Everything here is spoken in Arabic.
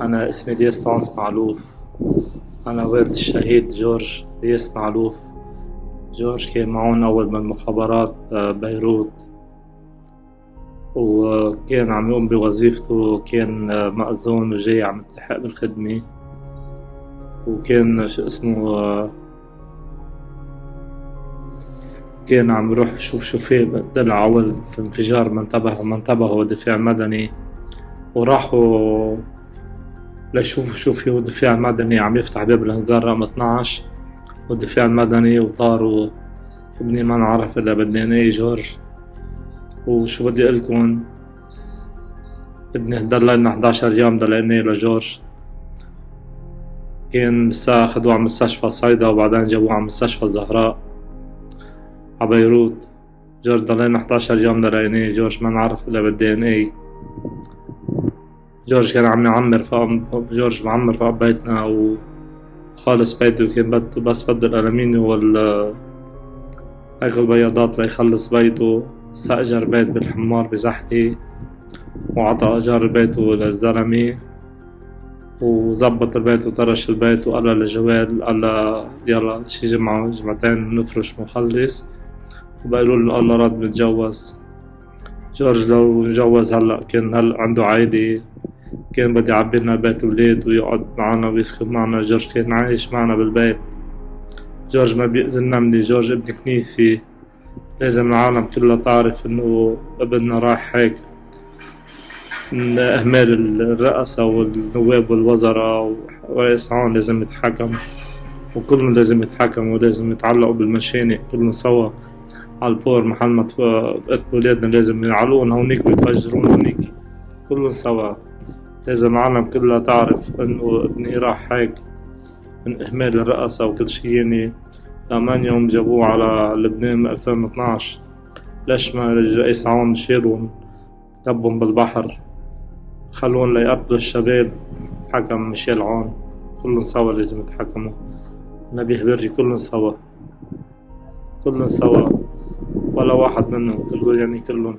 أنا اسمي دياس طانس معلوف. أنا والد الشهيد جورج دياس معلوف. جورج كان معون أول من مخابرات آه، بيروت. وكان عم يقوم بوظيفته كان آه، مأذون وجاي عم يلتحق بالخدمة. وكان شو اسمه آه، كان عم يروح يشوف شو في دلع عول في انفجار ما انتبه ما انتبهوا دفاع مدني. وراحوا ليشوفوا شو في الدفاع المدني عم يفتح باب الهنجار رقم 12 والدفاع المدني وطاروا ابني ما نعرف إلا بدنا جورج. وشو بدي اقلكن بدنا ضلينا 11 يوم ضلينا لجورج. كان بالساعة أخدوه على مستشفى صيدا وبعدين جابوه على مستشفى الزهراء. على بيروت. جورج ضلينا 11 يوم ضليناه جورج ما نعرف إلا بالدي ان اي جورج كان عم يعمر فوق جورج معمر فوق بيتنا وخالص بيته. كان بده بس بده الألمينيو وال هيك البياضات ليخلص بيته. استأجر بيت بالحمار بزحتي وعطى إيجار بيته للزلمة وزبط البيت وطرش البيت وقال لجوال قال يلا شي جمعة جمعتين نفرش ونخلص وبقولوا له الله رد متجوز. جورج لو تجوز هلأ كان هلأ عنده عائلة كان بدي يعبي لنا بيت ولاد ويقعد معنا ويسكن معنا جورج كان عايش معنا بالبيت. جورج ما بيأذن مني جورج ابن كنيسة. لازم العالم كلها تعرف إنه ابننا راح هيك من أهمال الرئاسة والنواب والوزراء ورئيس عام لازم يتحكم. وكلهم لازم يتحكموا ولازم يتعلقوا بالمشانق كلهم سوا. على البور محل ما ولادنا لازم ينعلقون هونيك ويفجرون هونيك. كلهم سوا. لازم العالم كلها تعرف إنه ابني راح هيك من إهمال الرئاسة وكل شي. يعني ثمان يوم جابوه على لبنان 2012 ليش ما الرئيس عون شيلون كبهم بالبحر؟ خلون ليقتلوا الشباب. حكم ميشيل عون. كلهم سوا لازم يتحكموا. نبيه بري كلهم سوا. كلهم سوا. ولا واحد منهم كله يعني كلهم.